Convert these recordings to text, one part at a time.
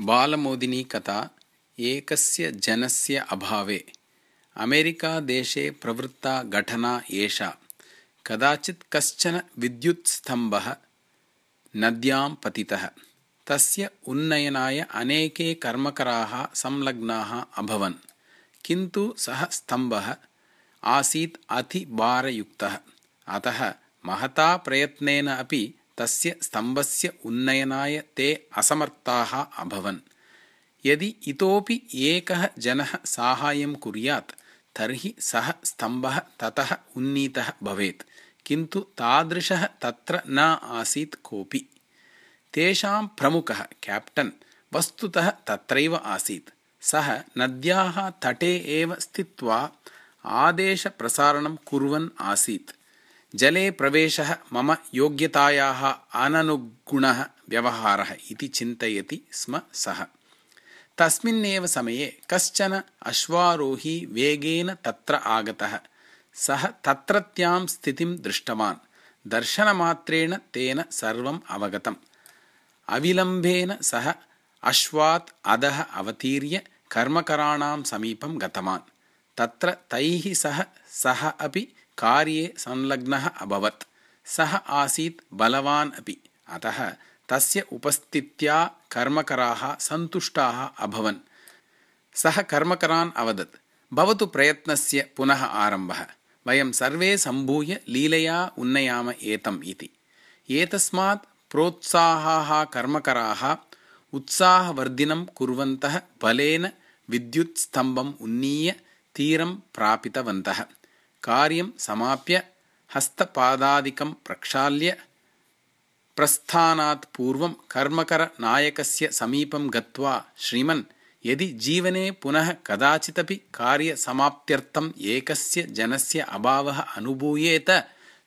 बालमोदिनी कथा एकस्य जनस्य अभावे। अमेरिकादेशे प्रवृत्ता घटना एषा। कदाचित् कश्चन विद्युत्स्तम्भः नद्यां पतितः। तस्य उन्नयनाय अनेके कर्मकराः संलग्नाः अभवन्। किन्तु सः स्तम्भः आसीत् अतिभारयुक्तः। अतः महता प्रयत्नेन अपि तस्य स्तम्भस्य उन्नयनाय ते असमर्थाः अभवन्। यदि इतोपि एकः जनः साहाय्यं कुर्यात् तर्हि सः स्तम्भः ततः उन्नीतः भवेत् किन्तु तादृशः तत्र न आसीत् कोऽपि। तेषां प्रमुखः केप्टन् वस्तुतः तत्रैव आसीत्। सः नद्याः तटे एव स्थित्वा आदेशप्रसारणं कुर्वन् आसीत् जले प्रवेशः मम योग्यतायाः अननुगुणः व्यवहारः इति चिन्तयति स्म सः। तस्मिन्नेव समये कश्चन अश्वारोही वेगेन तत्र आगतः। सः तत्रत्यां स्थितिं दृष्टवान्। दर्शनमात्रेण तेन सर्वम् अवगतम्। अविलम्बेन सः अश्वात् अधः अवतीर्य कर्मकराणां समीपं गतवान्। तत्र तैः सह सः अपि कार्ये संलग्नः अभवत्। सः आसीत् बलवान् अपि। अतः तस्य उपस्थित्या कर्मकराः सन्तुष्टाः अभवन्। सः कर्मकरान् अवदत्। भवतु प्रयत्नस्य पुनः आरम्भः। वयं सर्वे सम्भूय लीलया उन्नयाम एतम् इति। एतस्मात् प्रोत्साहाः कर्मकराः उत्साहवर्धिनं कुर्वन्तः बलेन विद्युत्स्तम्भम् उन्नीय तीरं प्रापितवन्तः कार्यं समाप्य हस्तपादादिकं प्रक्षाल्य प्रस्थानात् पूर्वं कर्मकरनायकस्य समीपं गत्वा श्रीमन् यदि जीवने पुनः कदाचिदपि कार्यसमाप्त्यर्थम् एकस्य जनस्य अभावः अनुभूयेत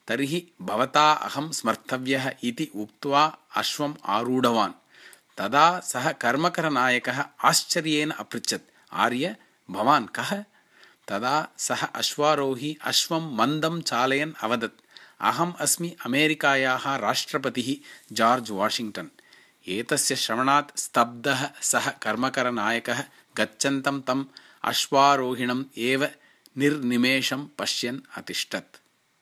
तर्हि भवता अहं स्मर्तव्यः इति उक्त्वा अश्वम् आरूढवान्। तदा सः कर्मकरनायकः आश्चर्येण अपृच्छत् आर्य भवान् कः तदा सः अश्वारोही अश्वं मन्दं चालयन् अवदत्। अहम् अस्मि अमेरिकायाः राष्ट्रपतिः जार्ज् वाशिङ्ग्टन्। एतस्य श्रवणात् स्तब्धः सः कर्मकरनायकः गच्छन्तं तम् अश्वारोहिणम् एव निर्निमेषं पश्यन् अतिष्ठत्